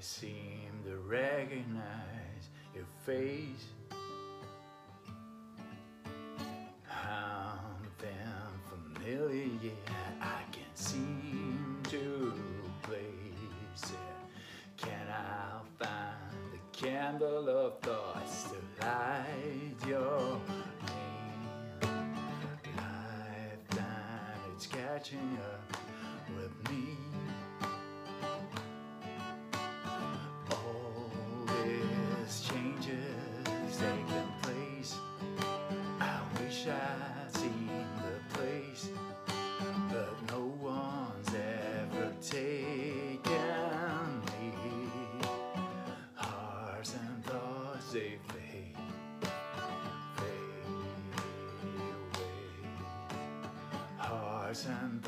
seem to recognize your face. I'm then familiar, yet I can't seem to place it. Can I find the candle of thoughts to light your name? Lifetime, it's catching up wish seen the place, but no one's ever taken me. Hearts and thoughts they fade, fade away. Hearts and